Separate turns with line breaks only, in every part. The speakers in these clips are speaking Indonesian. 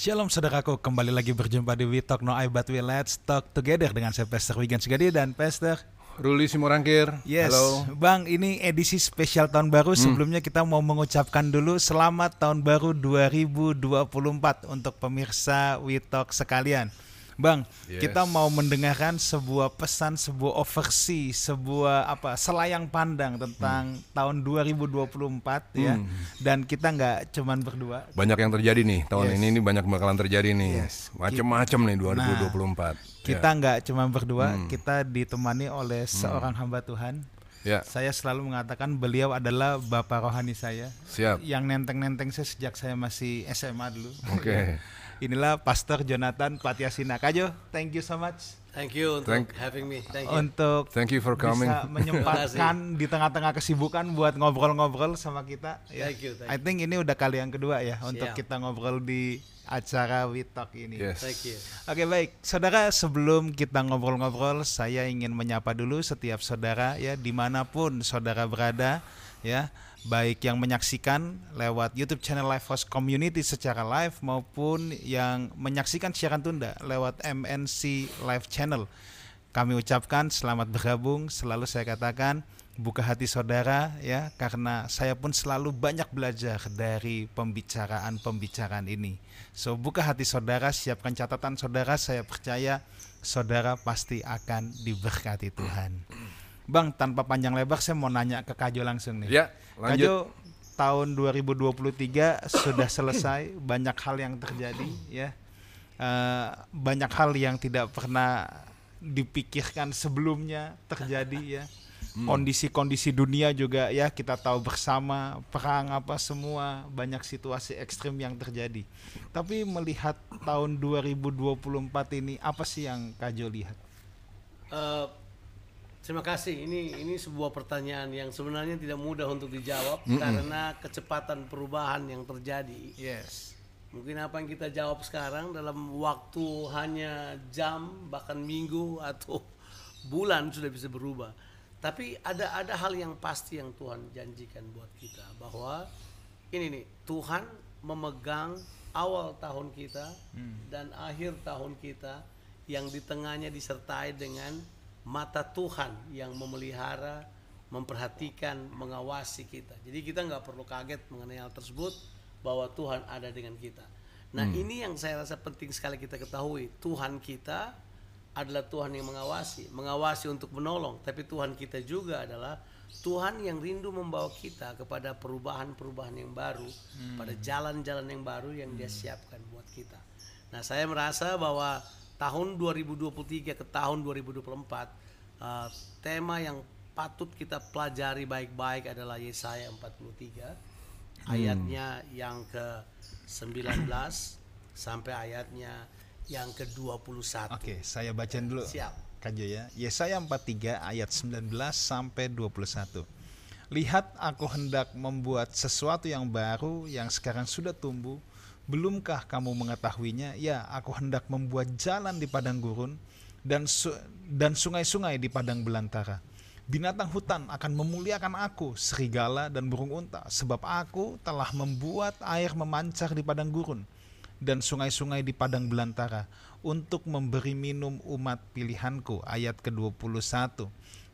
Shalom saudaraku, kembali lagi berjumpa di We Talk No I But We Let's Talk Together dengan saya Pastor Wigan Sugadi dan Pastor
Ruli Simorangkir.
Yes,
Halo.
Bang, ini edisi spesial tahun baru.
Hmm.
Sebelumnya kita mau mengucapkan dulu selamat tahun baru 2024 untuk pemirsa We Talk sekalian. Bang,
Yes.
kita mau mendengarkan sebuah pesan, sebuah oversi, sebuah apa selayang pandang tentang tahun 2024 ya.
Hmm.
Dan kita nggak cuman berdua,
Banyak yang terjadi nih tahun
Yes.
ini ini banyak bakalan terjadi nih.
Yes.
Macem-macem nih 2024.
kita nggak cuma berdua,
Hmm.
kita ditemani oleh seorang hamba Tuhan.
ya. ya,
Saya selalu mengatakan beliau adalah bapak rohani saya.
siap.
yang nenteng-nenteng saya sejak saya masih SMA dulu.
Oke.
Inilah Pastor Jonathan Patiasina. Kajo, thank you so much
Thank you untuk
Thank-
having me. Thank you.
untuk
Thank you for coming.
bisa menyempatkan di tengah-tengah kesibukan buat ngobrol-ngobrol sama kita. Ya.
Thank you, thank
I think ini udah kali yang kedua ya untuk
Siap.
kita ngobrol di acara We Talk ini.
Yes.
Thank you.
Oke baik, saudara sebelum kita ngobrol-ngobrol, saya ingin menyapa dulu setiap saudara ya di mana pun saudara berada ya, baik yang menyaksikan lewat YouTube channel Live House Community secara live maupun yang menyaksikan siaran tunda lewat MNC Live Channel. Kami ucapkan selamat bergabung, selalu saya katakan buka hati saudara ya karena saya pun selalu banyak belajar dari pembicaraan-pembicaraan ini. So buka hati saudara, siapkan catatan saudara, saya percaya saudara pasti akan diberkati Tuhan. Bang, tanpa panjang lebar saya mau nanya ke Kajo langsung nih.
Ya, lanjut.
Kajo tahun 2023 sudah selesai, banyak hal yang terjadi ya. Eh, banyak hal yang tidak pernah dipikirkan sebelumnya terjadi ya. Kondisi-kondisi dunia juga ya kita tahu bersama perang apa semua banyak situasi ekstrim yang terjadi. Tapi melihat tahun 2024 ini apa sih yang Kajo lihat?
Eh, terima kasih. Ini ini sebuah pertanyaan yang sebenarnya tidak mudah untuk dijawab karena kecepatan perubahan yang terjadi.
Yes.
Mungkin apa yang kita jawab sekarang dalam waktu hanya jam bahkan minggu atau bulan sudah bisa berubah. Tapi ada ada hal yang pasti yang Tuhan janjikan buat kita bahwa ini nih Tuhan memegang awal tahun kita dan akhir tahun kita yang di tengahnya disertai dengan mata Tuhan yang memelihara, memperhatikan, mengawasi kita. Jadi kita nggak perlu kaget mengenai hal tersebut bahwa Tuhan ada dengan kita. Nah ini yang saya rasa penting sekali kita ketahui. Tuhan kita adalah Tuhan yang mengawasi, mengawasi untuk menolong. Tapi Tuhan kita juga adalah Tuhan yang rindu membawa kita kepada perubahan-perubahan yang baru, pada jalan-jalan yang baru yang Dia siapkan buat kita. Nah saya merasa bahwa tahun 2023 ke tahun 2024 uh, tema yang patut kita pelajari baik-baik adalah Yesaya 43 ayatnya yang ke 19 sampai ayatnya yang ke-21.
Oke, saya bacain dulu.
Siap.
Kajo ya. Yesaya 43 ayat 19 sampai 21. Lihat aku hendak membuat sesuatu yang baru yang sekarang sudah tumbuh. Belumkah kamu mengetahuinya? Ya, aku hendak membuat jalan di padang gurun dan su- dan sungai-sungai di padang belantara. Binatang hutan akan memuliakan aku, serigala dan burung unta, sebab aku telah membuat air memancar di padang gurun dan sungai-sungai di padang belantara untuk memberi minum umat pilihanku ayat ke-21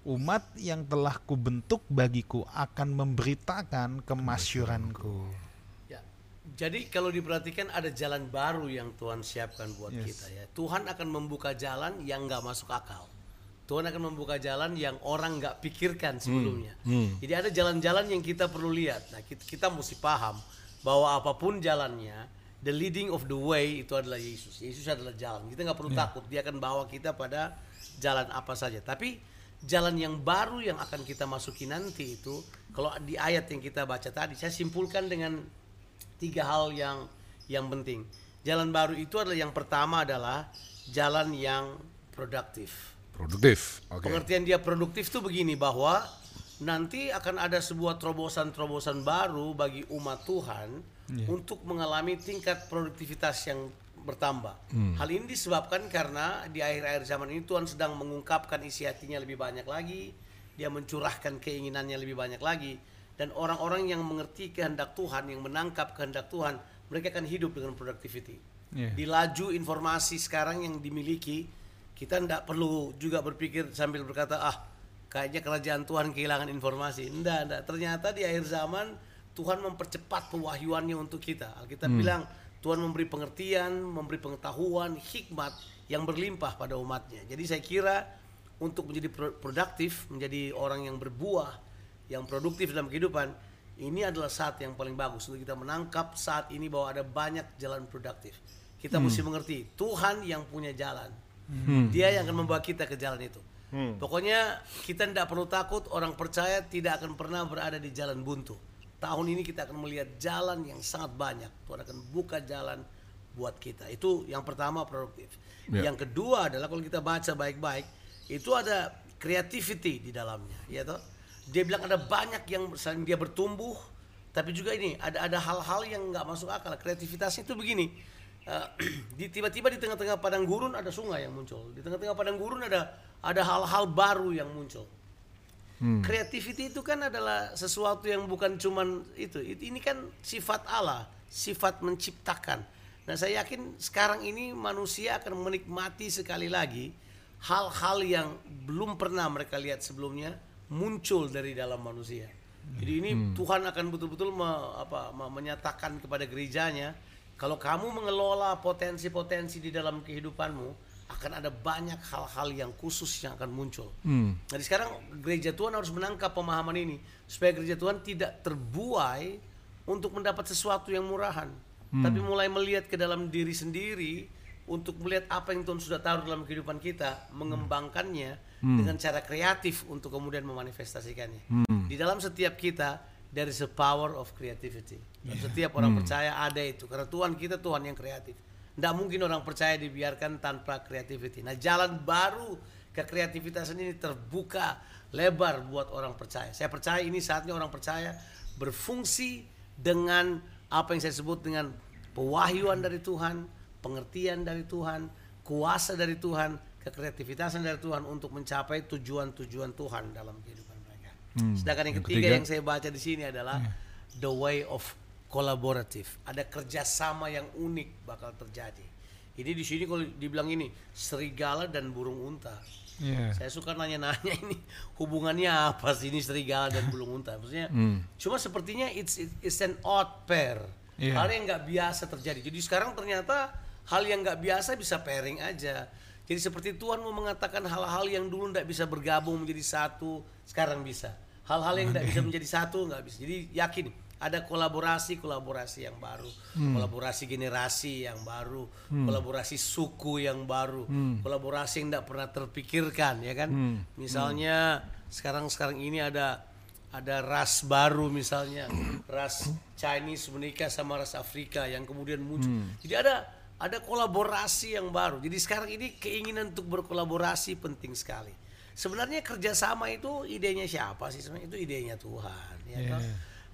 umat yang telah kubentuk bagiku akan memberitakan kemasyuranku.
Jadi kalau diperhatikan ada jalan baru yang Tuhan siapkan buat
Yes.
kita ya. Tuhan akan membuka jalan yang nggak masuk akal. Tuhan akan membuka jalan yang orang nggak pikirkan sebelumnya. Jadi ada jalan-jalan yang kita perlu lihat. Nah kita, kita mesti paham bahwa apa pun jalannya, the leading of the way itu adalah Yesus. Yesus adalah jalan. Kita nggak perlu takut. Dia akan bawa kita pada jalan apa saja. Tapi jalan yang baru yang akan kita masuki nanti itu, kalau di ayat yang kita baca tadi, saya simpulkan dengan tiga hal yang yang penting. Jalan baru itu adalah yang pertama adalah jalan yang produktif.
Produktif. Oke.
Pengertian dia produktif itu begini bahwa nanti akan ada sebuah terobosan-terobosan baru bagi umat Tuhan untuk mengalami tingkat produktivitas yang bertambah. Hal ini disebabkan karena di akhir-akhir zaman ini Tuhan sedang mengungkapkan isi hatinya lebih banyak lagi, dia mencurahkan keinginannya lebih banyak lagi dan orang-orang yang mengerti kehendak Tuhan, yang menangkap kehendak Tuhan, mereka akan hidup dengan productivity.
Iya.
Di laju informasi sekarang yang dimiliki, kita tidak perlu juga berpikir sambil berkata, ah kayaknya kerajaan Tuhan kehilangan informasi. Enggak, enggak. Ternyata di akhir zaman Tuhan mempercepat pewahyuannya untuk kita. Alkitab bilang Tuhan memberi pengertian, memberi pengetahuan, hikmat yang berlimpah pada umatnya. Jadi saya kira untuk menjadi pro- produktif, menjadi orang yang berbuah, yang produktif dalam kehidupan, ini adalah saat yang paling bagus untuk kita menangkap saat ini bahwa ada banyak jalan produktif. Kita mesti mengerti Tuhan yang punya jalan. Dia yang akan membawa kita ke jalan itu. Pokoknya kita tidak perlu takut orang percaya tidak akan pernah berada di jalan buntu. Tahun ini kita akan melihat jalan yang sangat banyak. Tuhan akan buka jalan buat kita. Itu yang pertama produktif.
Ya.
Yang kedua adalah kalau kita baca baik-baik, itu ada creativity di dalamnya, ya toh. Dia bilang ada banyak yang selain dia bertumbuh, tapi juga ini ada ada hal-hal yang nggak masuk akal. Kreativitasnya itu begini. di tiba-tiba di tengah-tengah padang gurun ada sungai yang muncul. Di tengah-tengah padang gurun ada ada hal-hal baru yang muncul. Creativity itu kan adalah sesuatu yang bukan cuman itu. It- Ini kan sifat Allah, sifat menciptakan. Nah, saya yakin sekarang ini manusia akan menikmati sekali lagi hal-hal yang belum pernah mereka lihat sebelumnya muncul dari dalam manusia. Jadi ini Tuhan akan betul-betul me- apa, me- menyatakan kepada gerejanya kalau kamu mengelola potensi-potensi di dalam kehidupanmu akan ada banyak hal-hal yang khusus yang akan muncul. Jadi sekarang gereja Tuhan harus menangkap pemahaman ini supaya gereja Tuhan tidak terbuai untuk mendapat sesuatu yang murahan, tapi mulai melihat ke dalam diri sendiri untuk melihat apa yang Tuhan sudah taruh dalam kehidupan kita, mengembangkannya dengan cara kreatif untuk kemudian memanifestasikannya. Di dalam setiap kita there is a power of creativity. Dan setiap orang percaya ada itu karena Tuhan kita Tuhan yang kreatif. Tidak mungkin orang percaya dibiarkan tanpa creativity. Nah, jalan baru ke kreativitas ini terbuka lebar buat orang percaya. Saya percaya ini saatnya orang percaya berfungsi dengan apa yang saya sebut dengan pewahyuan dari Tuhan, pengertian dari Tuhan, kuasa dari Tuhan, kekreativitasan dari Tuhan untuk mencapai tujuan-tujuan Tuhan dalam kehidupan mereka. Sedangkan yang
Yang
ketiga,
ketiga.
yang saya baca di sini adalah the way of kolaboratif. Ada kerjasama yang unik bakal terjadi. Ini di sini kalau dibilang ini serigala dan burung unta.
Iya.
Saya suka nanya-nanya ini hubungannya apa sih ini serigala dan burung unta? Maksudnya cuma sepertinya it's it's an odd pair.
Iya.
Hal yang nggak biasa terjadi. Jadi sekarang ternyata hal yang nggak biasa bisa pairing aja. Jadi seperti Tuhan mau mengatakan hal-hal yang dulu nggak bisa bergabung menjadi satu, sekarang bisa. Hal-hal yang nggak bisa menjadi satu nggak bisa. Jadi yakin ada kolaborasi kolaborasi yang baru, kolaborasi generasi yang baru, kolaborasi suku yang baru, kolaborasi yang tidak pernah terpikirkan ya kan. Misalnya sekarang sekarang ini ada ada ras baru misalnya. Ras Chinese menikah sama ras Afrika yang kemudian muncul. Jadi ada ada kolaborasi yang baru. Jadi sekarang ini keinginan untuk berkolaborasi penting sekali. Sebenarnya kerjasama itu idenya siapa sih? Sebenarnya itu idenya Tuhan. Ya toh?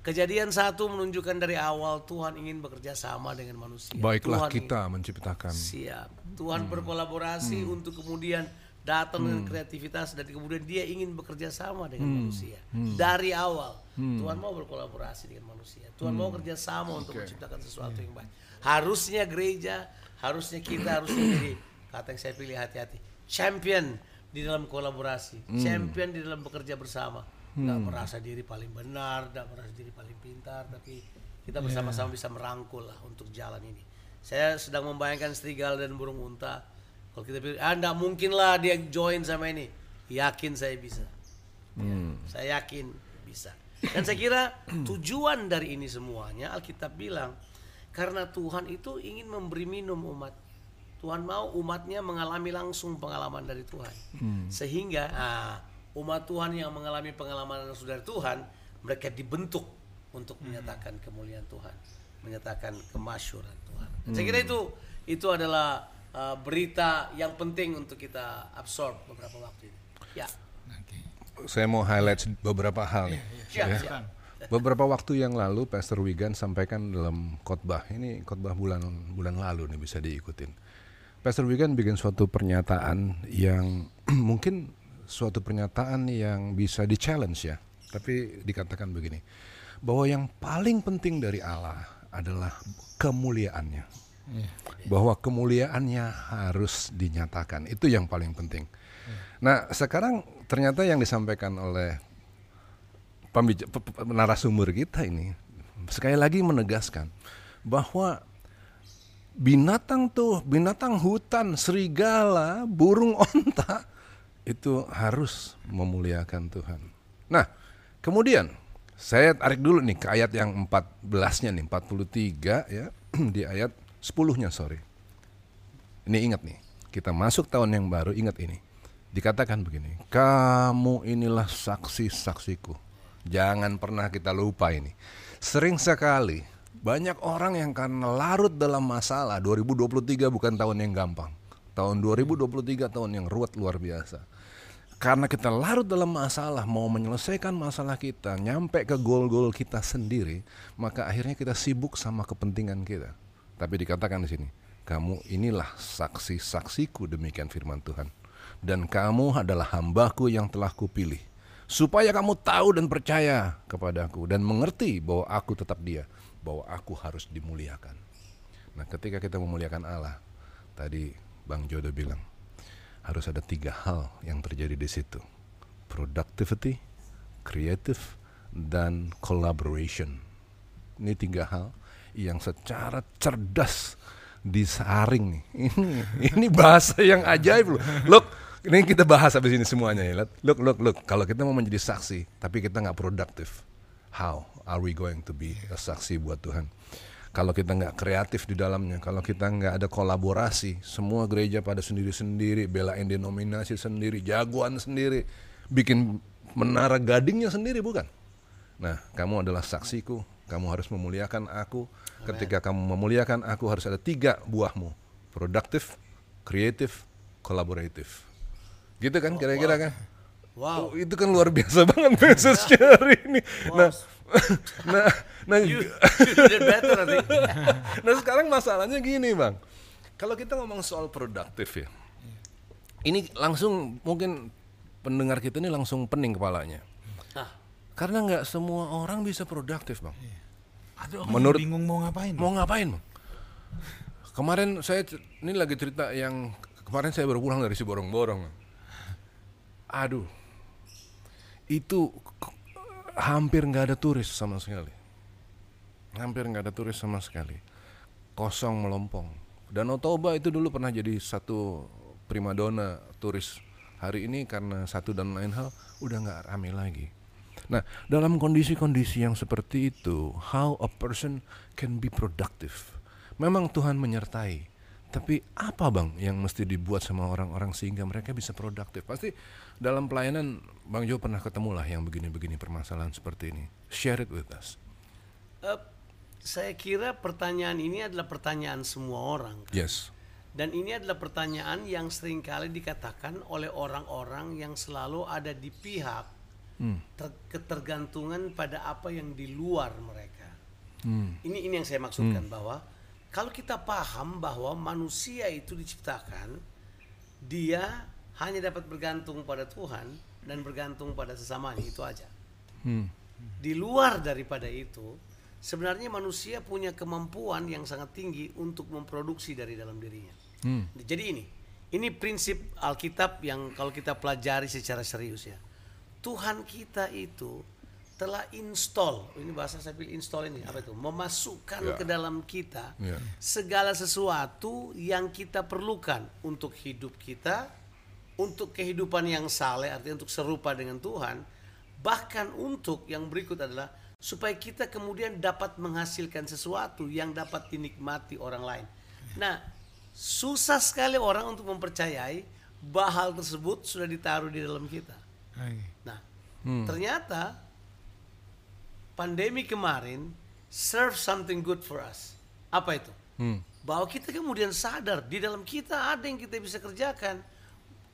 Kejadian satu menunjukkan dari awal Tuhan ingin bekerja sama dengan manusia.
Baiklah
Tuhan ingin-
kita menciptakan.
Siap. Tuhan berkolaborasi untuk kemudian datang dengan kreativitas dan kemudian dia ingin bekerja sama dengan manusia dari awal. Tuhan mau berkolaborasi dengan manusia. Tuhan mau kerja sama untuk menciptakan sesuatu yang baik. Harusnya gereja, harusnya kita harusnya jadi kata yang saya pilih hati-hati. Champion di dalam kolaborasi, champion di dalam bekerja bersama. Nggak merasa diri paling benar, nggak merasa diri paling pintar, tapi kita bersama-sama bisa merangkul lah untuk jalan ini. Saya sedang membayangkan serigala dan burung unta. Kalau kita pikir, ah nggak mungkin lah dia join sama ini. Yakin saya bisa. Ya, saya yakin bisa. Dan saya kira tujuan dari ini semuanya Alkitab bilang karena Tuhan itu ingin memberi minum umat. Tuhan mau umatnya mengalami langsung pengalaman dari Tuhan. Sehingga ah, umat Tuhan yang mengalami pengalaman langsung dari Tuhan, mereka dibentuk untuk menyatakan kemuliaan Tuhan, menyatakan kemasyuran Tuhan. Saya kira itu itu adalah uh, berita yang penting untuk kita absorb beberapa waktu ini. Ya.
Saya mau highlight beberapa hal nih.
Siap,
ya.
siap.
Beberapa waktu yang lalu Pastor Wigan sampaikan dalam khotbah. Ini khotbah bulan bulan lalu nih bisa diikutin. Pastor Wigan bikin suatu pernyataan yang mungkin suatu pernyataan yang bisa di-challenge ya. Tapi dikatakan begini, bahwa yang paling penting dari Allah adalah kemuliaannya. Bahwa kemuliaannya harus dinyatakan. Itu yang paling penting. Nah, sekarang ternyata yang disampaikan oleh narasumber kita ini sekali lagi menegaskan bahwa binatang tuh, binatang hutan, serigala, burung onta itu harus memuliakan Tuhan. Nah, kemudian saya tarik dulu nih ke ayat yang 14-nya nih, 43 ya, di ayat 10-nya sorry. Ini ingat nih, kita masuk tahun yang baru, ingat ini. Dikatakan begini, kamu inilah saksi-saksiku. Jangan pernah kita lupa ini. Sering sekali banyak orang yang karena larut dalam masalah 2023 bukan tahun yang gampang. Tahun 2023 tahun yang ruwet luar biasa. Karena kita larut dalam masalah, mau menyelesaikan masalah kita, nyampe ke goal-goal kita sendiri, maka akhirnya kita sibuk sama kepentingan kita. Tapi dikatakan di sini, kamu inilah saksi-saksiku demikian firman Tuhan. Dan kamu adalah hambaku yang telah kupilih. Supaya kamu tahu dan percaya kepadaku dan mengerti bahwa aku tetap dia, bahwa aku harus dimuliakan. Nah ketika kita memuliakan Allah, tadi Bang Jodo bilang, harus ada tiga hal yang terjadi di situ. Productivity, creative, dan collaboration. Ini tiga hal yang secara cerdas disaring nih. Ini ini bahasa yang ajaib loh. Look, ini kita bahas habis ini semuanya ya. Look, look, look. Kalau kita mau menjadi saksi, tapi kita nggak produktif, how are we going to be a saksi buat Tuhan? Kalau kita nggak kreatif di dalamnya, kalau kita nggak ada kolaborasi, semua gereja pada sendiri-sendiri, belain denominasi sendiri, jagoan sendiri, bikin menara gadingnya sendiri bukan? Nah, kamu adalah saksiku, kamu harus memuliakan aku. Ketika kamu memuliakan aku harus ada tiga buahmu, produktif, kreatif, kolaboratif. Gitu kan kira-kira kan?
Wow.
Oh, itu kan luar biasa banget message hari ini. Nah, nah, nah,
You, you did better, I think.
nah sekarang masalahnya gini bang, kalau kita ngomong soal produktif ya, ini langsung mungkin pendengar kita ini langsung pening kepalanya, karena nggak semua orang bisa produktif bang.
Ada orang
Menurut-
bingung mau ngapain.
Mau ngapain bang? Kemarin saya ini lagi cerita yang kemarin saya baru pulang dari si borong-borong. Aduh, itu hampir nggak ada turis sama sekali. Hampir nggak ada turis sama sekali. Kosong melompong. Danau Toba itu dulu pernah jadi satu primadona turis. Hari ini karena satu dan lain hal udah nggak ramai lagi. Nah, dalam kondisi-kondisi yang seperti itu, how a person can be productive. Memang Tuhan menyertai. Tapi apa bang yang mesti dibuat sama orang-orang sehingga mereka bisa produktif? Pasti dalam pelayanan Bang Jo pernah ketemu lah yang begini-begini permasalahan seperti ini. Share it with us.
eh, saya kira pertanyaan ini adalah pertanyaan semua orang. kan?
Yes.
Dan ini adalah pertanyaan yang sering kali dikatakan oleh orang-orang yang selalu ada di pihak ter- ketergantungan pada apa yang di luar mereka. Ini ini yang saya maksudkan bahwa kalau kita paham bahwa manusia itu diciptakan dia hanya dapat bergantung pada Tuhan dan bergantung pada sesamanya itu aja.
Hmm.
Di luar daripada itu, sebenarnya manusia punya kemampuan yang sangat tinggi untuk memproduksi dari dalam dirinya. Jadi ini, ini prinsip Alkitab yang kalau kita pelajari secara serius ya. Tuhan kita itu telah install, ini bahasa saya pilih install ini apa itu? Memasukkan
Ya.
ke dalam kita
Ya.
segala sesuatu yang kita perlukan untuk hidup kita, untuk kehidupan yang saleh, artinya untuk serupa dengan Tuhan, bahkan untuk yang berikut adalah supaya kita kemudian dapat menghasilkan sesuatu yang dapat dinikmati orang lain. Nah, susah sekali orang untuk mempercayai bahwa hal tersebut sudah ditaruh di dalam kita.
Hai.
Nah, ternyata pandemi kemarin serve something good for us. Apa itu? Bahwa kita kemudian sadar di dalam kita ada yang kita bisa kerjakan.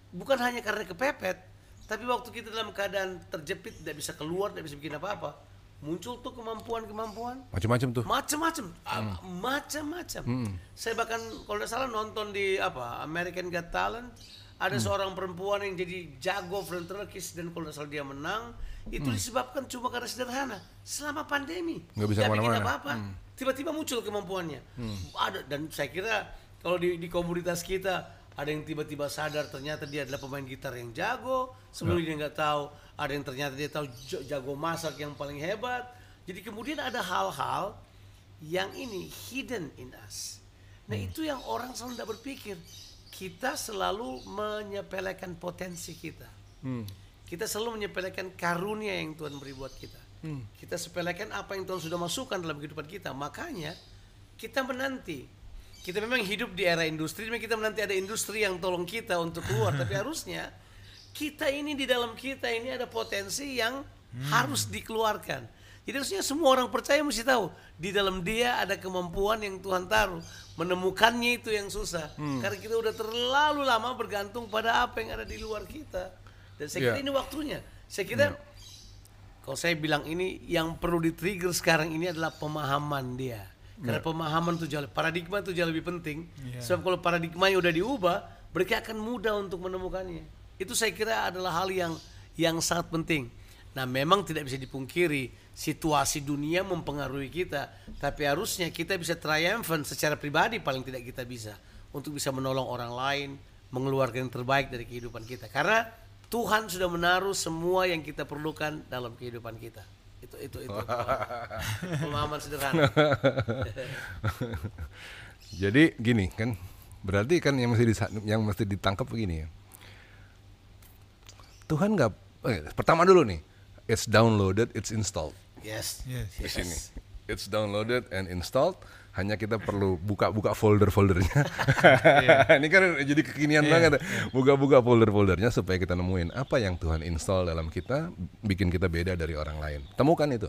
Bukan hanya karena kepepet, tapi waktu kita dalam keadaan terjepit tidak bisa keluar, tidak bisa bikin apa-apa, muncul tuh kemampuan-kemampuan
Macam-macam tuh.
macam-macam Ah, macam-macam saya bahkan kalau tidak salah nonton di apa American Got Talent ada seorang perempuan yang jadi jago ventriloquist dan kalau salah dia menang itu disebabkan cuma karena sederhana selama pandemi
Nggak bisa
bikin
ke mana-mana.
apa-apa tiba-tiba muncul kemampuannya. Ada dan saya kira kalau di, di komunitas kita ada yang tiba-tiba sadar ternyata dia adalah pemain gitar yang jago, sebelumnya dia nggak tahu. Ada yang ternyata dia tahu jago masak yang paling hebat. Jadi kemudian ada hal-hal yang ini hidden in us. Nah itu yang orang selalu tidak berpikir. Kita selalu menyepelekan potensi kita. Kita selalu menyepelekan karunia yang Tuhan beri buat kita. Kita sepelekan apa yang Tuhan sudah masukkan dalam kehidupan kita. Makanya kita menanti. Kita memang hidup di era industri, memang kita menanti ada industri yang tolong kita untuk keluar. Tapi harusnya kita ini di dalam kita ini ada potensi yang harus dikeluarkan. Jadi harusnya semua orang percaya mesti tahu di dalam dia ada kemampuan yang Tuhan taruh. Menemukannya itu yang susah. Karena kita udah terlalu lama bergantung pada apa yang ada di luar kita. Dan saya kira
Ya.
ini waktunya. Saya kira kalau saya bilang ini yang perlu di-trigger sekarang ini adalah pemahaman dia. Karena pemahaman itu jauh, paradigma itu jauh lebih penting. Sebab kalau paradigmanya udah diubah, mereka akan mudah untuk menemukannya. Itu saya kira adalah hal yang yang sangat penting. Nah, memang tidak bisa dipungkiri situasi dunia mempengaruhi kita, tapi harusnya kita bisa triumphant secara pribadi paling tidak kita bisa untuk bisa menolong orang lain, mengeluarkan yang terbaik dari kehidupan kita. Karena Tuhan sudah menaruh semua yang kita perlukan dalam kehidupan kita. Itu itu itu pemahaman sederhana.
Jadi gini kan, berarti kan yang mesti yang mesti ditangkap begini ya. Tuhan nggak, eh, pertama dulu nih, it's downloaded, it's installed
Yes.
Yes.
di sini. It's downloaded and installed. Hanya kita perlu buka-buka folder-foldernya. Ini kan jadi kekinian banget. Buka-buka folder-foldernya supaya kita nemuin apa yang Tuhan install dalam kita, bikin kita beda dari orang lain. Temukan itu.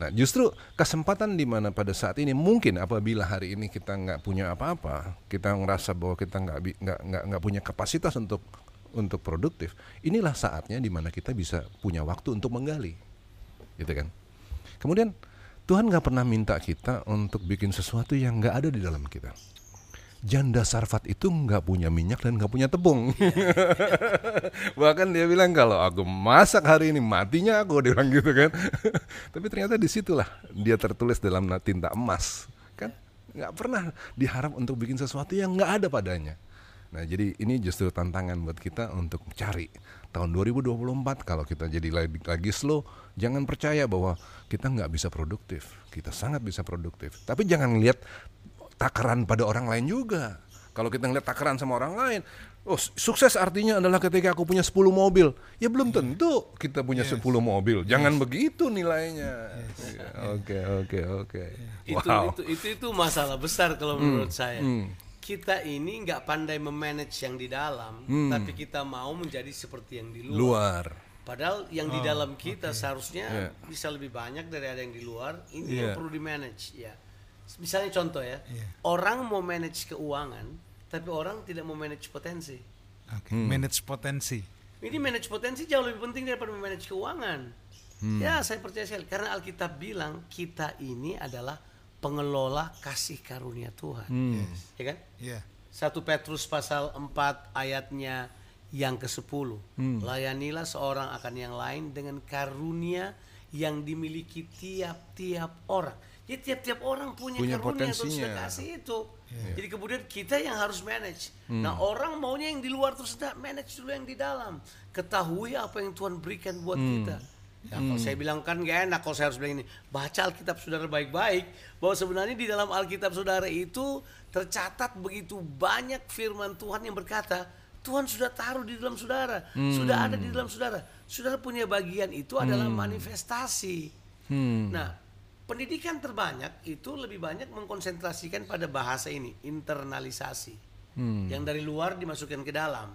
Nah, justru kesempatan di mana pada saat ini mungkin apabila hari ini kita nggak punya apa-apa, kita ngerasa bahwa kita nggak nggak nggak punya kapasitas untuk untuk produktif. Inilah saatnya di mana kita bisa punya waktu untuk menggali, gitu kan? Kemudian Tuhan nggak pernah minta kita untuk bikin sesuatu yang nggak ada di dalam kita. Janda Sarfat itu nggak punya minyak dan nggak punya tepung. Bahkan dia bilang kalau aku masak hari ini matinya aku dia bilang gitu kan. Tapi ternyata di situlah dia tertulis dalam tinta emas kan. Nggak pernah diharap untuk bikin sesuatu yang nggak ada padanya. Nah jadi ini justru tantangan buat kita untuk cari tahun 2024 kalau kita jadi lagi, lagi slow jangan percaya bahwa kita nggak bisa produktif. Kita sangat bisa produktif. Tapi jangan lihat takaran pada orang lain juga. Kalau kita ngeliat takaran sama orang lain oh sukses artinya adalah ketika aku punya 10 mobil. Ya belum tentu kita punya 10 mobil. Jangan begitu nilainya. Iya, oke oke oke.
Itu,
wow.
itu itu itu masalah besar kalau menurut saya. Kita ini nggak pandai memanage yang di dalam, tapi kita mau menjadi seperti yang di luar.
luar
Padahal yang di dalam kita seharusnya bisa lebih banyak dari ada yang di luar. Ini yang
Iya.
perlu di manage ya. Misalnya contoh ya,
Iya.
orang mau manage keuangan, tapi orang tidak mau manage potensi.
Oke, manage potensi.
Ini manage potensi jauh lebih penting daripada manage keuangan. Ya, saya percaya sekali karena Alkitab bilang kita ini adalah pengelola kasih karunia Tuhan. Ya kan?
Iya.
1 Petrus pasal 4 ayatnya yang ke-10. Layanilah seorang akan yang lain dengan karunia yang dimiliki tiap-tiap orang. Jadi tiap-tiap orang punya,
Punya
karunia Tuhan
potensinya.
sudah kasih itu. Jadi kemudian kita yang harus manage. Nah orang maunya yang di luar terus tidak manage dulu yang di dalam. Ketahui apa yang Tuhan berikan buat kita. Ya, kalau saya bilang kan gak enak kalau saya harus bilang ini. Baca Alkitab saudara baik-baik. Bahwa sebenarnya di dalam Alkitab saudara itu tercatat begitu banyak firman Tuhan yang berkata. Tuhan sudah taruh di dalam saudara. Sudah ada di dalam saudara. Saudara punya bagian itu adalah manifestasi. Nah, pendidikan terbanyak itu lebih banyak mengkonsentrasikan pada bahasa ini, internalisasi. Yang dari luar dimasukkan ke dalam.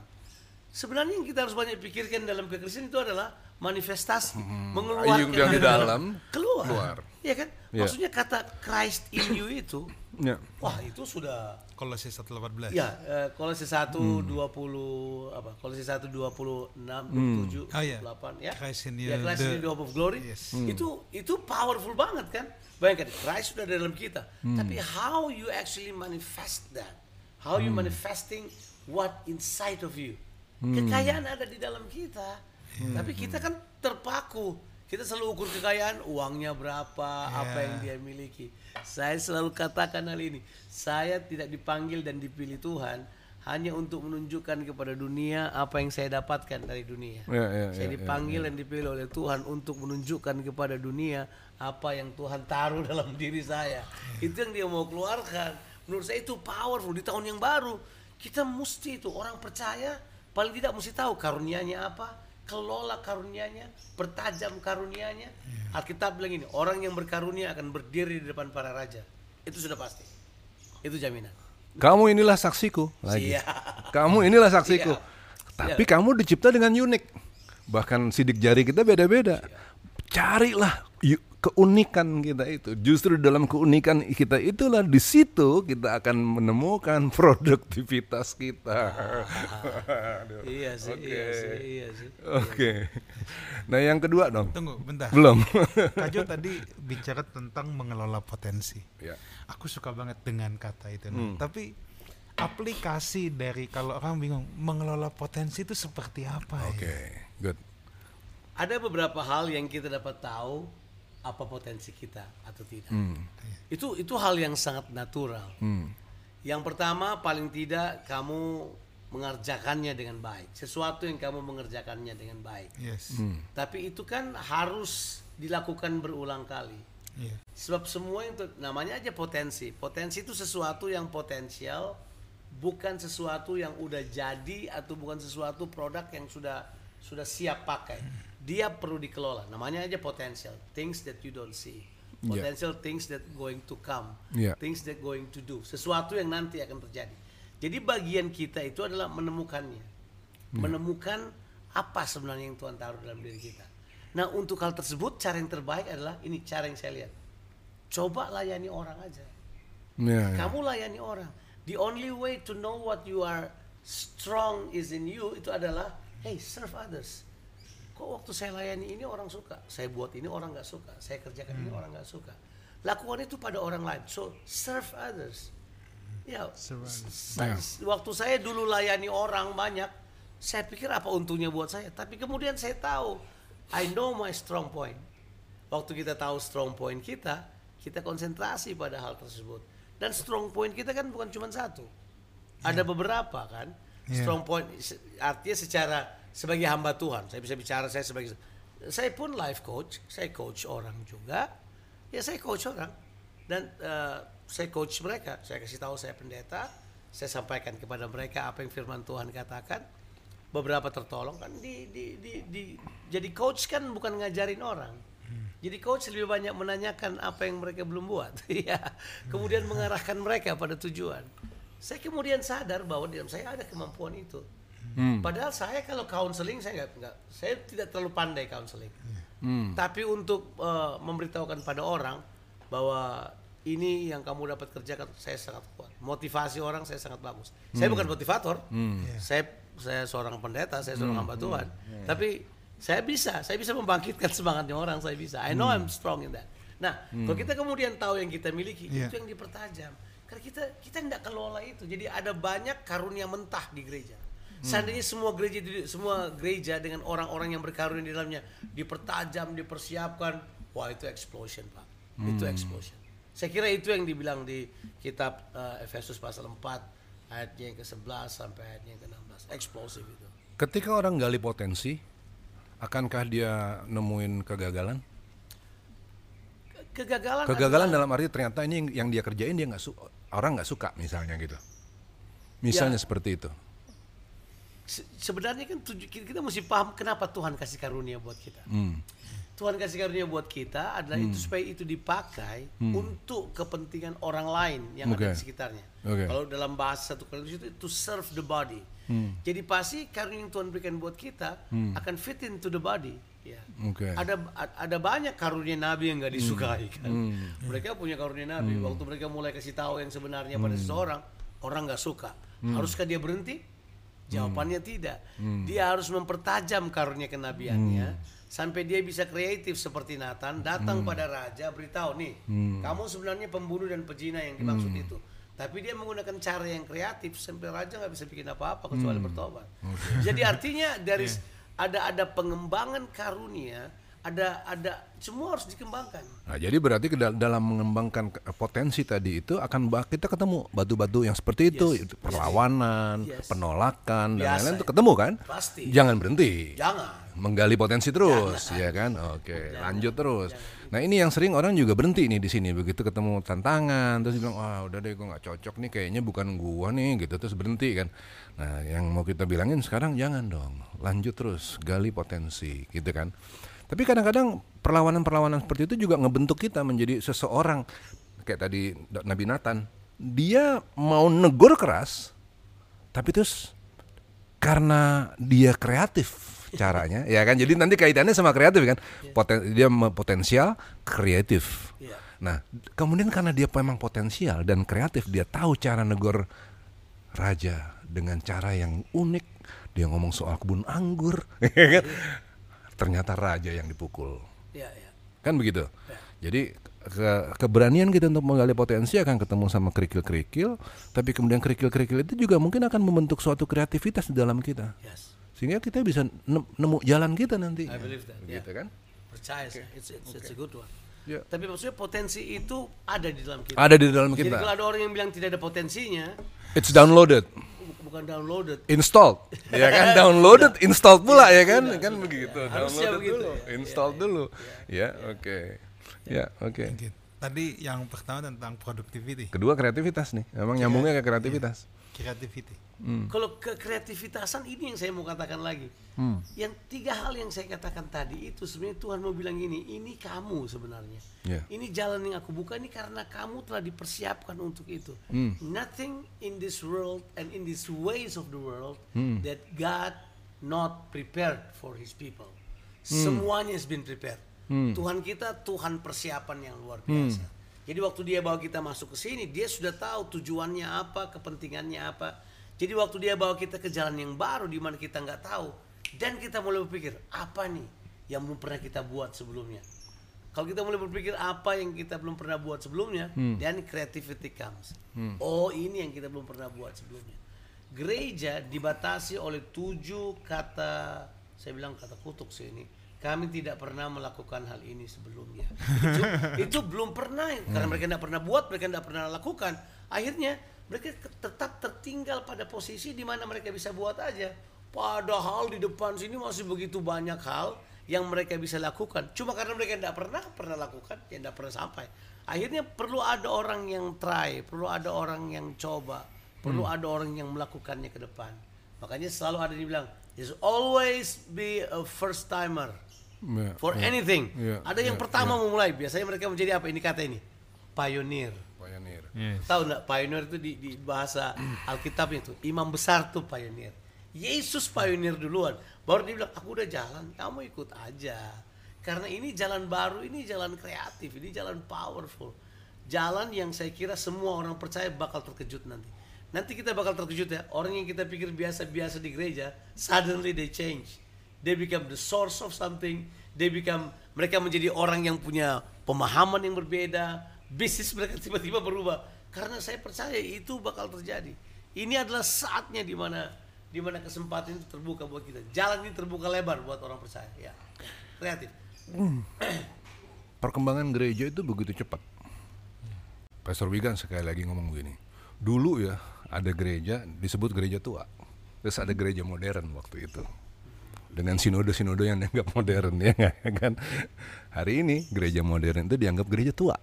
Sebenarnya yang kita harus banyak pikirkan dalam kekristenan itu adalah manifestasi, mengeluarkan
Yang di dalam,
keluar.
keluar.
Iya kan?
Iya.
Maksudnya kata Christ in you itu,
ya.
wah itu sudah
Kolose 1:18.
Ya, eh, Kolose 1 20 apa? Kolose 1 26 27
Oh, iya.
8 ya.
Christ in you,
ya, Christ in
the-
you, the hope of glory.
Yes.
Itu itu powerful banget kan? Bayangkan Christ sudah ada dalam kita. Tapi how you actually manifest that? How you manifesting what inside of you? Kekayaan ada di dalam kita. Tapi kita kan terpaku. Kita selalu ukur kekayaan, uangnya berapa, apa yang dia miliki. Saya selalu katakan hal ini. Saya tidak dipanggil dan dipilih Tuhan hanya untuk menunjukkan kepada dunia apa yang saya dapatkan dari dunia.
Ya, ya,
saya
ya,
dipanggil dan dipilih oleh Tuhan untuk menunjukkan kepada dunia apa yang Tuhan taruh dalam diri saya. Itu yang dia mau keluarkan. Menurut saya itu powerful di tahun yang baru. Kita mesti itu orang percaya paling tidak mesti tahu karunianya apa, kelola karunianya, pertajam karunianya. Alkitab bilang ini, orang yang berkarunia akan berdiri di depan para raja. Itu sudah pasti. Itu jaminan.
Kamu inilah saksiku lagi.
Siap.
Kamu inilah saksiku.
Siap.
Tapi kamu dicipta dengan unik. Bahkan sidik jari kita beda-beda. Carilah keunikan kita itu. Justru dalam keunikan kita itulah di situ kita akan menemukan produktivitas kita. Aduh.
Iya sih, iya sih, iya sih.
Oke. Nah, yang kedua dong.
Tunggu bentar.
Belum.
Kak Jo tadi bicara tentang mengelola potensi.
ya.
Aku suka banget dengan kata itu. Nah, Tapi aplikasi dari kalau orang bingung mengelola potensi itu seperti apa
Oke,
ya?
good.
Ada beberapa hal yang kita dapat tahu apa potensi kita atau tidak.
Hmm.
Itu itu hal yang sangat natural.
Hmm.
Yang pertama paling tidak kamu mengerjakannya dengan baik. Sesuatu yang kamu mengerjakannya dengan baik.
Yes.
Hmm.
Tapi itu kan harus dilakukan berulang kali.
Iya.
Sebab semua itu namanya aja potensi. Potensi itu sesuatu yang potensial, bukan sesuatu yang udah jadi atau bukan sesuatu produk yang sudah sudah siap pakai. Dia perlu dikelola. Namanya aja potensial. Things that you don't see.
Yeah.
Potential things that going to come.
Yeah.
Things that going to do. Sesuatu yang nanti akan terjadi. Jadi bagian kita itu adalah menemukannya. Menemukan apa sebenarnya yang Tuhan taruh dalam diri kita. Nah untuk hal tersebut cara yang terbaik adalah ini cara yang saya lihat. Coba layani orang aja.
Ya.
Kamu layani orang. The only way to know what you are strong is in you itu adalah hey serve others. Kok waktu saya layani ini orang suka, saya buat ini orang nggak suka, saya kerjakan ini orang nggak suka. Lakukan itu pada orang lain. So serve others. Ya,
Serve others.
sa- waktu saya dulu layani orang banyak, saya pikir apa untungnya buat saya. Tapi kemudian saya tahu, I know my strong point. Waktu kita tahu strong point kita, kita konsentrasi pada hal tersebut. Dan strong point kita kan bukan cuma satu. Ada beberapa kan.
Iya.
Strong point artinya secara sebagai hamba Tuhan. Saya bisa bicara saya sebagai saya pun life coach, saya coach orang juga. Ya saya coach orang dan eh, saya coach mereka. Saya kasih tahu saya pendeta, saya sampaikan kepada mereka apa yang firman Tuhan katakan. Beberapa tertolong kan di, di, di, di- jadi coach kan bukan ngajarin orang. Jadi coach lebih banyak menanyakan apa yang mereka belum buat, ya. Kemudian mengarahkan mereka pada tujuan. Saya kemudian sadar bahwa dalam saya ada kemampuan itu.
Hmm.
Padahal saya kalau counseling saya nggak nggak saya tidak terlalu pandai counseling.
Hmm.
Tapi untuk eh, memberitahukan pada orang bahwa ini yang kamu dapat kerjakan saya sangat kuat. Motivasi orang saya sangat bagus. Saya bukan motivator. Saya saya seorang pendeta, saya seorang hamba Tuhan. Tapi saya bisa, saya bisa membangkitkan semangatnya orang, saya bisa. I know I'm strong in that. Nah, kalau kita kemudian tahu yang kita miliki,
Iya.
itu yang dipertajam. Karena kita kita tidak kelola itu. Jadi ada banyak karunia mentah di gereja. Seandainya semua gereja semua gereja dengan orang-orang yang berkarunia di dalamnya dipertajam, dipersiapkan, wah itu explosion, Pak. Itu explosion. Saya kira itu yang dibilang di kitab eh, Efesus pasal 4 ayatnya yang ke-11 sampai ayatnya yang ke-16. Eksplosif itu.
Ketika orang gali potensi, akankah dia nemuin kegagalan?
Ke- Kegagalan
Kegagalan
adalah-
dalam arti ternyata ini yang, yang dia kerjain dia nggak su orang nggak suka misalnya gitu. Misalnya
Ya.
seperti itu.
Se- sebenarnya kan tuju- kita mesti paham kenapa Tuhan kasih karunia buat kita.
Hmm.
Tuhan kasih karunia buat kita adalah itu supaya itu dipakai untuk kepentingan orang lain yang
Oke.
ada di sekitarnya.
Oke.
Kalau dalam bahasa satu Korintus itu to serve the body. Jadi pasti karunia yang Tuhan berikan buat kita akan fit into the body. Ya.
Oke.
Ada ada banyak karunia nabi yang nggak disukai kan. Mereka punya karunia nabi. Waktu mereka mulai kasih tahu yang sebenarnya pada seseorang, orang nggak suka. Haruskah dia berhenti? Jawabannya tidak. Dia harus mempertajam karunia kenabiannya sampai dia bisa kreatif seperti Nathan datang pada raja beritahu nih, kamu sebenarnya pembunuh dan pezina yang dimaksud itu. Tapi dia menggunakan cara yang kreatif sampai raja nggak bisa bikin apa-apa kecuali bertobat. Jadi artinya dari ada ada pengembangan karunia ada ada semua harus dikembangkan.
Nah, jadi berarti dalam mengembangkan ke- potensi tadi itu akan kita ketemu batu-batu yang seperti itu,
Yes.
itu perlawanan,
Yes.
penolakan dan
Biasa
lain-lain
ya.
itu ketemu kan?
Pasti.
Jangan berhenti.
Jangan.
Menggali potensi terus, ya kan? Oke, lanjut terus. Nah, ini yang sering orang juga berhenti nih di sini begitu ketemu tantangan terus bilang, "Wah, udah deh gua nggak cocok nih kayaknya bukan gua nih." gitu terus berhenti kan. Nah, yang mau kita bilangin sekarang jangan dong. Lanjut terus, gali potensi, gitu kan. Tapi kadang-kadang perlawanan-perlawanan seperti itu juga ngebentuk kita menjadi seseorang kayak tadi Nabi Nathan. Dia mau negur keras, tapi terus karena dia kreatif caranya, ya kan? Jadi nanti kaitannya sama kreatif kan? Poten, dia potensial, kreatif.
Iya.
Nah, kemudian karena dia memang potensial dan kreatif, dia tahu cara negor raja dengan cara yang unik. Dia ngomong soal kebun anggur, ya kan? Ternyata raja yang dipukul.
Ya, ya.
Kan begitu. Jadi ke- keberanian kita untuk menggali potensi akan ketemu sama kerikil-kerikil, tapi kemudian kerikil-kerikil itu juga mungkin akan membentuk suatu kreativitas di dalam kita.
Yes.
Sehingga kita bisa nem- nemu jalan kita nanti.
I believe that.
Begitu
yeah.
kan?
Percaya saya. It's, it's, it's a good one.
Ya.
Tapi maksudnya potensi itu ada di dalam kita.
Ada di dalam
Jadi kalau
kita.
ada orang yang bilang tidak ada potensinya,
It's downloaded,
bu- bukan downloaded.
installed, ya kan? Downloaded, installed pula ya kan? Kan begitu.
Harusnya
Downloaded
begitu
dulu,
ya.
installed dulu. Ya, oke. Ya, oke.
Gitu. Tadi yang pertama tentang productivity,
Kedua kreativitas nih. Emang nyambungnya ke kreativitas.
Creativity.
Hmm.
Kalau kekreativitasan ini yang saya mau katakan lagi.
Hmm.
Yang tiga hal yang saya katakan tadi itu sebenarnya Tuhan mau bilang gini, ini kamu sebenarnya.
Ya.
Ini jalan yang aku buka ini karena kamu telah dipersiapkan untuk itu.
Hmm.
Nothing in this world and in these ways of the world
Hmm.
that God not prepared for his people.
Hmm.
Semuanya has been prepared. Tuhan kita Tuhan persiapan yang luar biasa.
Hmm.
Jadi waktu dia bawa kita masuk ke sini, dia sudah tahu tujuannya apa, kepentingannya apa. Jadi waktu dia bawa kita ke jalan yang baru di mana kita nggak tahu, dan kita mulai berpikir apa nih yang belum pernah kita buat sebelumnya. Kalau kita mulai berpikir apa yang kita belum pernah buat sebelumnya, dan creativity comes. Oh ini yang kita belum pernah buat sebelumnya. Gereja dibatasi oleh tujuh kata, saya bilang kata kutuk sih ini. Kami tidak pernah melakukan hal ini sebelumnya. itu, itu belum pernah, karena mereka tidak pernah buat, mereka tidak pernah lakukan. Akhirnya mereka tetap tertinggal pada posisi di mana mereka bisa buat aja. Padahal di depan sini masih begitu banyak hal yang mereka bisa lakukan. Cuma karena mereka tidak pernah pernah lakukan, ya tidak pernah sampai. Akhirnya perlu ada orang yang try, perlu ada orang yang coba, perlu ada orang yang melakukannya ke depan. Makanya selalu ada yang bilang, there's always be a first timer
Ya,
for
ya.
anything.
Ya,
ada yang
ya,
pertama memulai, biasanya mereka menjadi apa? Ini kata ini, pioneer.
Pioneer.
Tahu nggak pioneer itu di, di bahasa Alkitab itu imam besar tuh pioneer. Yesus pioneer duluan. Baru dia bilang aku udah jalan, kamu ikut aja. Karena ini jalan baru, ini jalan kreatif, ini jalan powerful. Jalan yang saya kira semua orang percaya bakal terkejut nanti. Nanti kita bakal terkejut ya. Orang yang kita pikir biasa-biasa di gereja, suddenly they change. They become the source of something. They become mereka menjadi orang yang punya pemahaman yang berbeda. Bisnis mereka tiba-tiba berubah. Karena saya percaya itu bakal terjadi. Ini adalah saatnya di mana di mana kesempatan itu terbuka buat kita. Jalan ini terbuka lebar buat orang percaya. Ya, kreatif.
Perkembangan gereja itu begitu cepat. Pastor Wigan sekali lagi ngomong begini. Dulu ya ada gereja disebut gereja tua. Terus ada gereja modern waktu itu. Dengan sinode-sinode yang dianggap modern ya kan. Hari ini gereja modern itu dianggap gereja tua,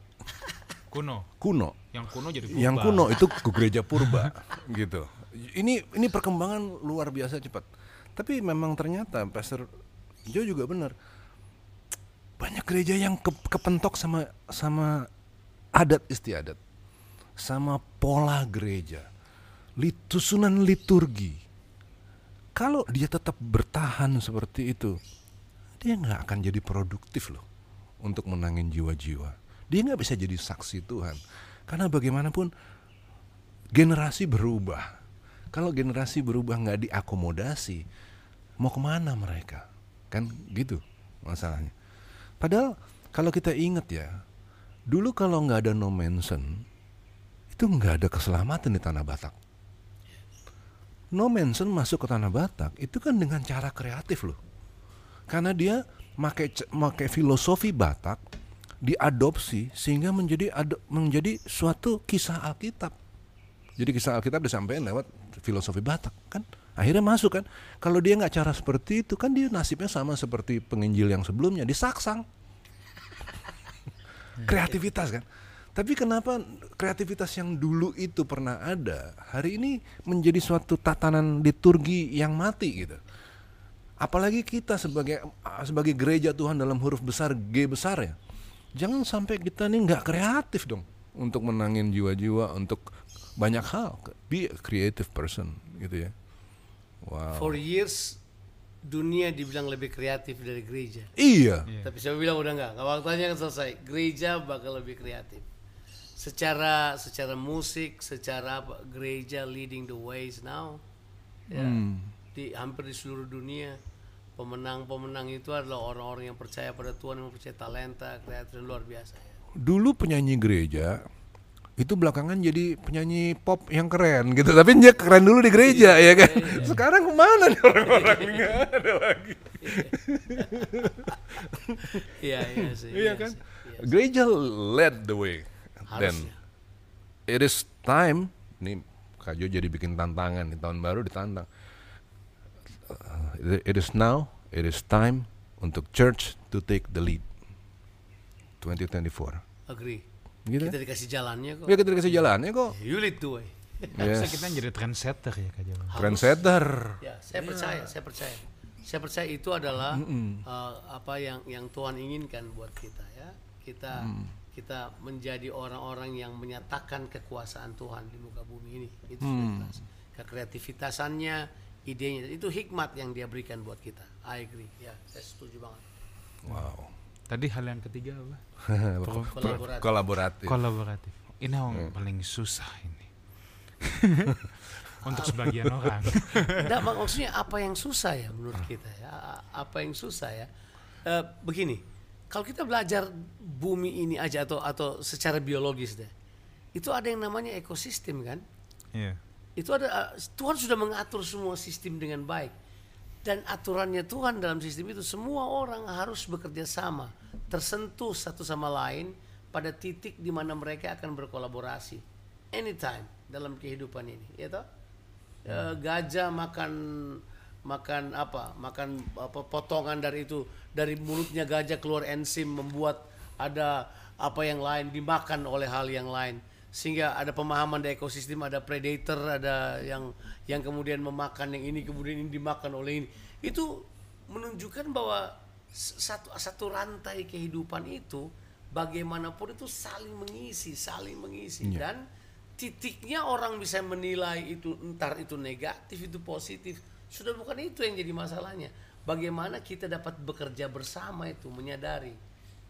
Kuno.
kuno.
Yang kuno jadi
Yang
purba.
kuno itu ke gereja purba gitu. Ini ini perkembangan luar biasa cepat. Tapi memang ternyata Pastor Joe juga benar. Banyak gereja yang ke- kepentok sama sama adat istiadat. Sama pola gereja. Lit, susunan liturgi. Kalau dia tetap bertahan seperti itu, dia nggak akan jadi produktif loh untuk menangin jiwa-jiwa. Dia nggak bisa jadi saksi Tuhan. Karena bagaimanapun generasi berubah. Kalau generasi berubah nggak diakomodasi, mau ke mana mereka? Kan gitu masalahnya. Padahal kalau kita ingat ya, dulu kalau nggak ada no mention, itu nggak ada keselamatan di tanah Batak. No mention masuk ke tanah Batak itu kan dengan cara kreatif loh. Karena dia pakai pakai filosofi Batak diadopsi sehingga menjadi ado, menjadi suatu kisah Alkitab. Jadi kisah Alkitab disampaikan lewat filosofi Batak kan. Akhirnya masuk kan. Kalau dia nggak cara seperti itu kan dia nasibnya sama seperti penginjil yang sebelumnya disaksang. Kreativitas kan. Tapi kenapa kreativitas yang dulu itu pernah ada hari ini menjadi suatu tatanan liturgi yang mati gitu. Apalagi kita sebagai sebagai gereja Tuhan dalam huruf besar G besar ya. Jangan sampai kita nih nggak kreatif dong untuk menangin jiwa-jiwa untuk banyak hal. Be a creative person gitu ya. Wow.
For years dunia dibilang lebih kreatif dari gereja.
Iya.
Tapi saya bilang udah enggak, nggak waktunya kan selesai. Gereja bakal lebih kreatif. Secara secara musik, secara apa, gereja leading the ways now. Ya, di hampir di seluruh dunia. Pemenang-pemenang itu adalah orang-orang yang percaya pada Tuhan, yang percaya talenta, kreatif luar biasa ya.
Dulu penyanyi gereja itu belakangan jadi penyanyi pop yang keren gitu. Tapi dia keren dulu di gereja ya kan? sekarang ke mana nih orang-orang? Nggak ada lagi.
Iya, iya sih.
iya kan?
sih, iya.
gereja led the way then
Harusnya.
it is time nih Kak Jo jadi bikin tantangan nih tahun baru ditantang Uh, it is now it is time untuk church to take the lead 2024
Agree.
gitu
Kita dikasih jalannya kok.
ya kita dikasih jalannya kok
You lead the way.
Harusnya
Yes.
kita jadi trendsetter ya Kak Jamal.
trendsetter
Ya, saya percaya, saya percaya. Saya percaya itu adalah uh, apa yang yang Tuhan inginkan buat kita ya. Kita kita menjadi orang-orang yang menyatakan kekuasaan Tuhan di muka bumi ini. Itu sudah jelas. Kekreativitasannya, idenya itu hikmat yang dia berikan buat kita. I agree. Ya, saya setuju banget.
wow
Tadi hal yang ketiga apa?
Kolaborasi.
kolaboratif
Kolaboratif. Ini yang paling susah ini. Untuk sebagian orang.
Nggak, mak- maksudnya apa yang susah ya menurut kita ya? Apa yang susah ya? Eh, begini, kalau kita belajar bumi ini aja atau atau secara biologis deh, itu ada yang namanya ekosistem kan?
Iya.
Itu ada eh, Tuhan sudah mengatur semua sistem dengan baik dan aturannya Tuhan dalam sistem itu semua orang harus bekerja sama, tersentuh satu sama lain pada titik di mana mereka akan berkolaborasi anytime dalam kehidupan ini, ya toh? Eh, gajah makan makan apa? Makan apa potongan dari itu dari mulutnya gajah keluar enzim membuat ada apa yang lain dimakan oleh hal yang lain. Sehingga ada pemahaman di ekosistem ada predator ada yang yang kemudian memakan yang ini kemudian ini dimakan oleh ini. Itu menunjukkan bahwa satu satu rantai kehidupan itu bagaimanapun itu saling mengisi saling mengisi. Dan titiknya orang bisa menilai itu entar itu negatif itu positif sudah bukan itu yang jadi masalahnya. Bagaimana kita dapat bekerja bersama itu menyadari.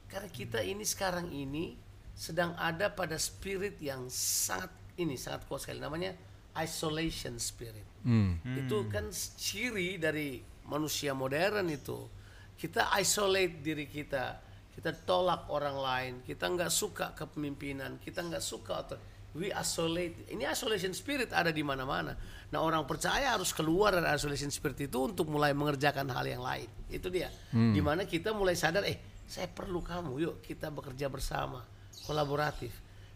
Karena kita ini sekarang ini sedang ada pada spirit yang sangat ini sangat kuat sekali. Namanya isolation spirit. Itu kan ciri dari manusia modern itu. Kita isolate diri kita. Kita tolak orang lain. Kita nggak suka kepemimpinan. Kita nggak suka atau we isolate ini isolation spirit ada di mana-mana. Nah orang percaya harus keluar dari isolation spirit itu untuk mulai mengerjakan hal yang lain. Itu dia. Di mana kita mulai sadar eh saya perlu kamu yuk kita bekerja bersama kolaboratif.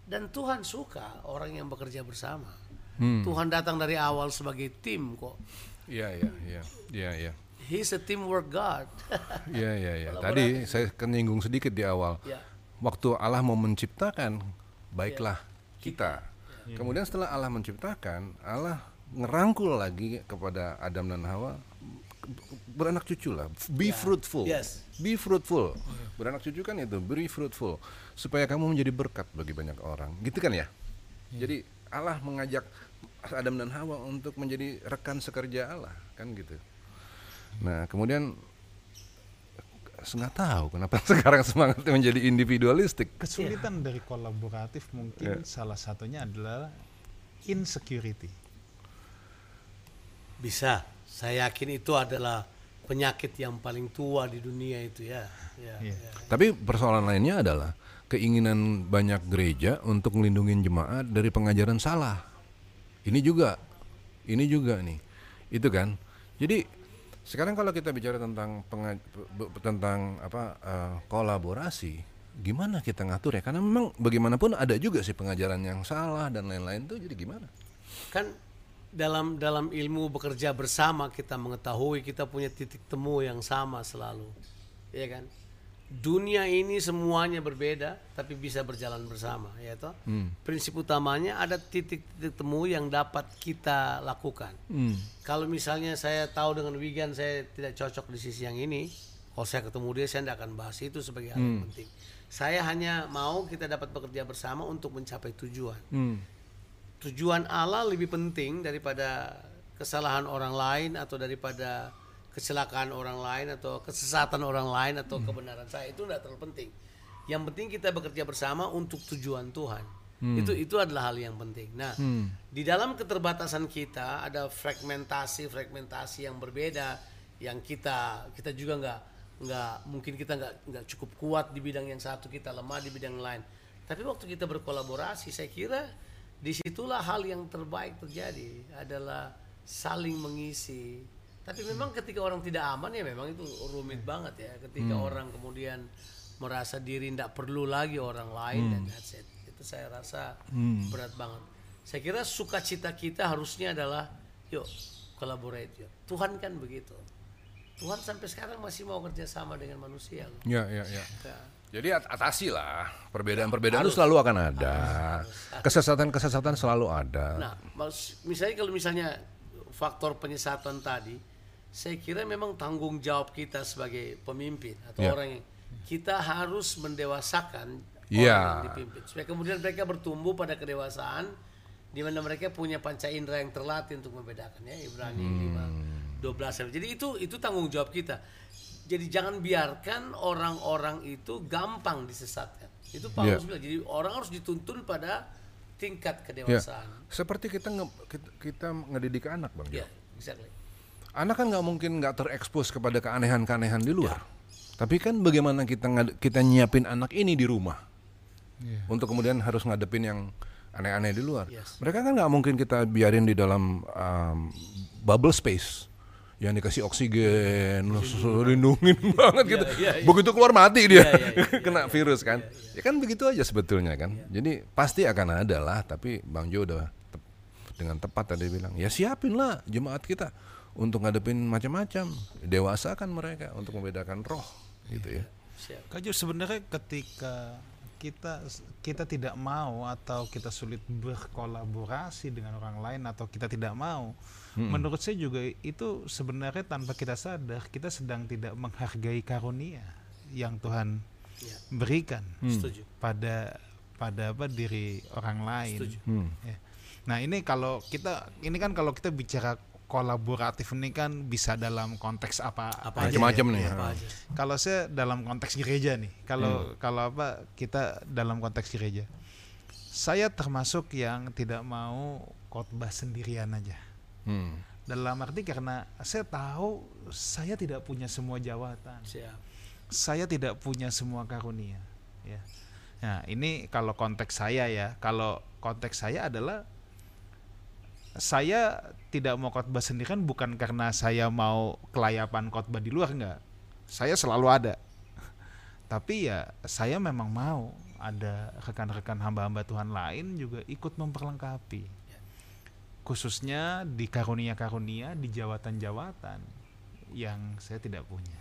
Dan Tuhan suka orang yang bekerja bersama. Tuhan datang dari awal sebagai tim kok.
Iya iya iya. Iya iya.
He's a teamwork God.
Iya iya iya. Tadi saya kan nyinggung sedikit di awal.
Ya.
Waktu Allah mau menciptakan, baiklah kita. Kemudian setelah Allah menciptakan, Allah ngerangkul lagi kepada Adam dan Hawa beranak cucu lah. Be fruitful.
Yes.
Be fruitful. Beranak cucu kan itu, be fruitful supaya kamu menjadi berkat bagi banyak orang. Gitu kan ya? Jadi Allah mengajak Adam dan Hawa untuk menjadi rekan sekerja Allah, kan gitu. Nah, kemudian nggak tahu kenapa sekarang semangatnya menjadi individualistik.
Kesulitan dari kolaboratif mungkin salah satunya adalah insecurity.
bisa saya yakin itu adalah penyakit yang paling tua di dunia itu ya ya,
Iya.
ya.
Tapi persoalan lainnya adalah keinginan banyak gereja untuk melindungi jemaat dari pengajaran salah. Ini juga, ini juga nih, itu kan. Jadi Sekarang kalau kita bicara tentang tentang apa eh, kolaborasi, gimana kita ngatur ya? Karena memang bagaimanapun ada juga sih pengajaran yang salah dan lain-lain tuh jadi gimana?
kan dalam dalam ilmu bekerja bersama kita mengetahui kita punya titik temu yang sama selalu ya kan dunia ini semuanya berbeda tapi bisa berjalan bersama ya toh? Prinsip utamanya ada titik-titik temu yang dapat kita lakukan. Kalau misalnya saya tahu dengan Wigan saya tidak cocok di sisi yang ini kalau saya ketemu dia saya tidak akan bahas itu sebagai hal yang penting. Saya hanya mau kita dapat bekerja bersama untuk mencapai tujuan. Tujuan Allah lebih penting daripada kesalahan orang lain atau daripada kecelakaan orang lain atau kesesatan orang lain atau kebenaran saya itu tidak terlalu penting. Yang penting kita bekerja bersama untuk tujuan Tuhan. Itu itu adalah hal yang penting. Nah, di dalam keterbatasan kita ada fragmentasi fragmentasi yang berbeda yang kita kita juga nggak nggak mungkin kita nggak nggak cukup kuat di bidang yang satu kita lemah di bidang lain. Tapi waktu kita berkolaborasi, saya kira di situlah hal yang terbaik terjadi adalah saling mengisi. Tapi memang ketika orang tidak aman ya memang itu rumit banget ya. Ketika orang kemudian merasa diri tidak perlu lagi orang lain dan that's it. Itu saya rasa berat banget. Saya kira sukacita kita harusnya adalah yuk collaborate yuk. Tuhan kan begitu. Tuhan sampai sekarang masih mau kerjasama dengan manusia. loh.
Ya, ya, ya.
Ya.
Jadi at- atasi lah perbedaan-perbedaan itu selalu akan ada. Kesesatan-kesesatan selalu ada.
Nah, misalnya kalau misalnya faktor penyesatan tadi, saya kira memang tanggung jawab kita sebagai pemimpin atau
Ya.
orang yang kita harus mendewasakan orang yang dipimpin supaya kemudian mereka bertumbuh pada kedewasaan di mana mereka punya panca indera yang terlatih untuk membedakan ya Ibrani
Hmm.
5 12 jadi itu itu tanggung jawab kita jadi jangan biarkan orang-orang itu gampang disesatkan itu Paulus
Ya.
bilang jadi orang harus dituntun pada tingkat
Ya.
kedewasaan
Seperti kita nge- kita, kita ngedidik anak, Bang.
Ya exactly
Anak kan nggak mungkin nggak terekspos kepada keanehan-keanehan di luar. Tapi kan bagaimana kita kita nyiapin anak ini di rumah untuk kemudian harus ngadepin yang aneh-aneh di luar.
Yes.
Mereka kan nggak mungkin kita biarin di dalam um, bubble space yang dikasih oksigen, lindungin banget gitu.
iya, iya.
Begitu keluar mati dia,
Iya, iya,
kena virus kan. Ya kan begitu aja sebetulnya kan. Jadi pasti akan ada lah. Tapi Bang Jo udah tep- dengan tepat tadi bilang, ya siapin lah jemaat kita untuk ngadepin macam-macam. Dewasakan mereka untuk membedakan roh, gitu ya.
Jo, sebenarnya ketika kita kita tidak mau atau kita sulit berkolaborasi dengan orang lain atau kita tidak mau, menurut saya juga itu sebenarnya tanpa kita sadar kita sedang tidak menghargai karunia yang Tuhan
ya
berikan
setuju
pada pada apa diri orang lain.
Setuju.
Hmm.
Ya. Nah ini kalau kita ini kan kalau kita bicara kolaboratif ini kan bisa dalam konteks apa,
Apa
aja
Macam-macam
ya.
nih.
apa aja
Kalau saya dalam konteks gereja nih, kalau kalau apa kita dalam konteks gereja, saya termasuk yang tidak mau khotbah sendirian aja.
Hmm.
Dalam arti karena saya tahu saya tidak punya semua jawatan,
siap
saya tidak punya semua karunia. Ya. Nah ini kalau konteks saya ya, kalau konteks saya adalah saya tidak mau khotbah sendirian bukan karena saya mau kelayapan khotbah di luar enggak. Saya selalu ada. Tapi ya saya memang mau ada rekan-rekan hamba-hamba Tuhan lain juga ikut memperlengkapi. Khususnya di karunia-karunia, di jawatan-jawatan yang saya tidak punya.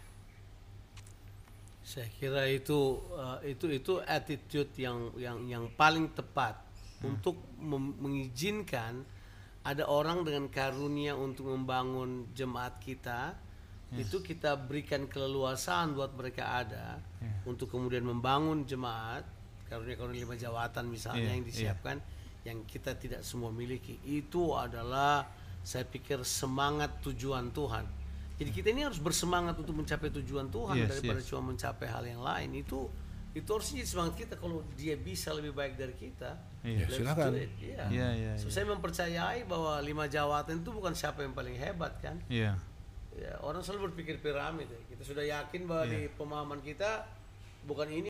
saya kira itu uh, itu itu attitude yang yang yang paling tepat untuk mem- mengizinkan ada orang dengan karunia untuk membangun jemaat kita itu kita berikan keleluasaan buat mereka ada untuk kemudian membangun jemaat karunia-karunia lima jawatan misalnya
Iya,
yang disiapkan yang kita tidak semua miliki. Itu adalah saya pikir semangat tujuan Tuhan. Jadi kita ini harus bersemangat untuk mencapai tujuan Tuhan
Yes,
daripada
yes.
cuma mencapai hal yang lain. Itu itu harus jadi semangat kita kalau dia bisa lebih baik dari kita
Iya.
silakan.
Iya.
Iya, iya,
So,
iya.
saya mempercayai bahwa lima jawatan itu bukan siapa yang paling hebat kan
Iya.
ya, orang selalu berpikir piramid ya. kita sudah yakin bahwa di pemahaman kita bukan ini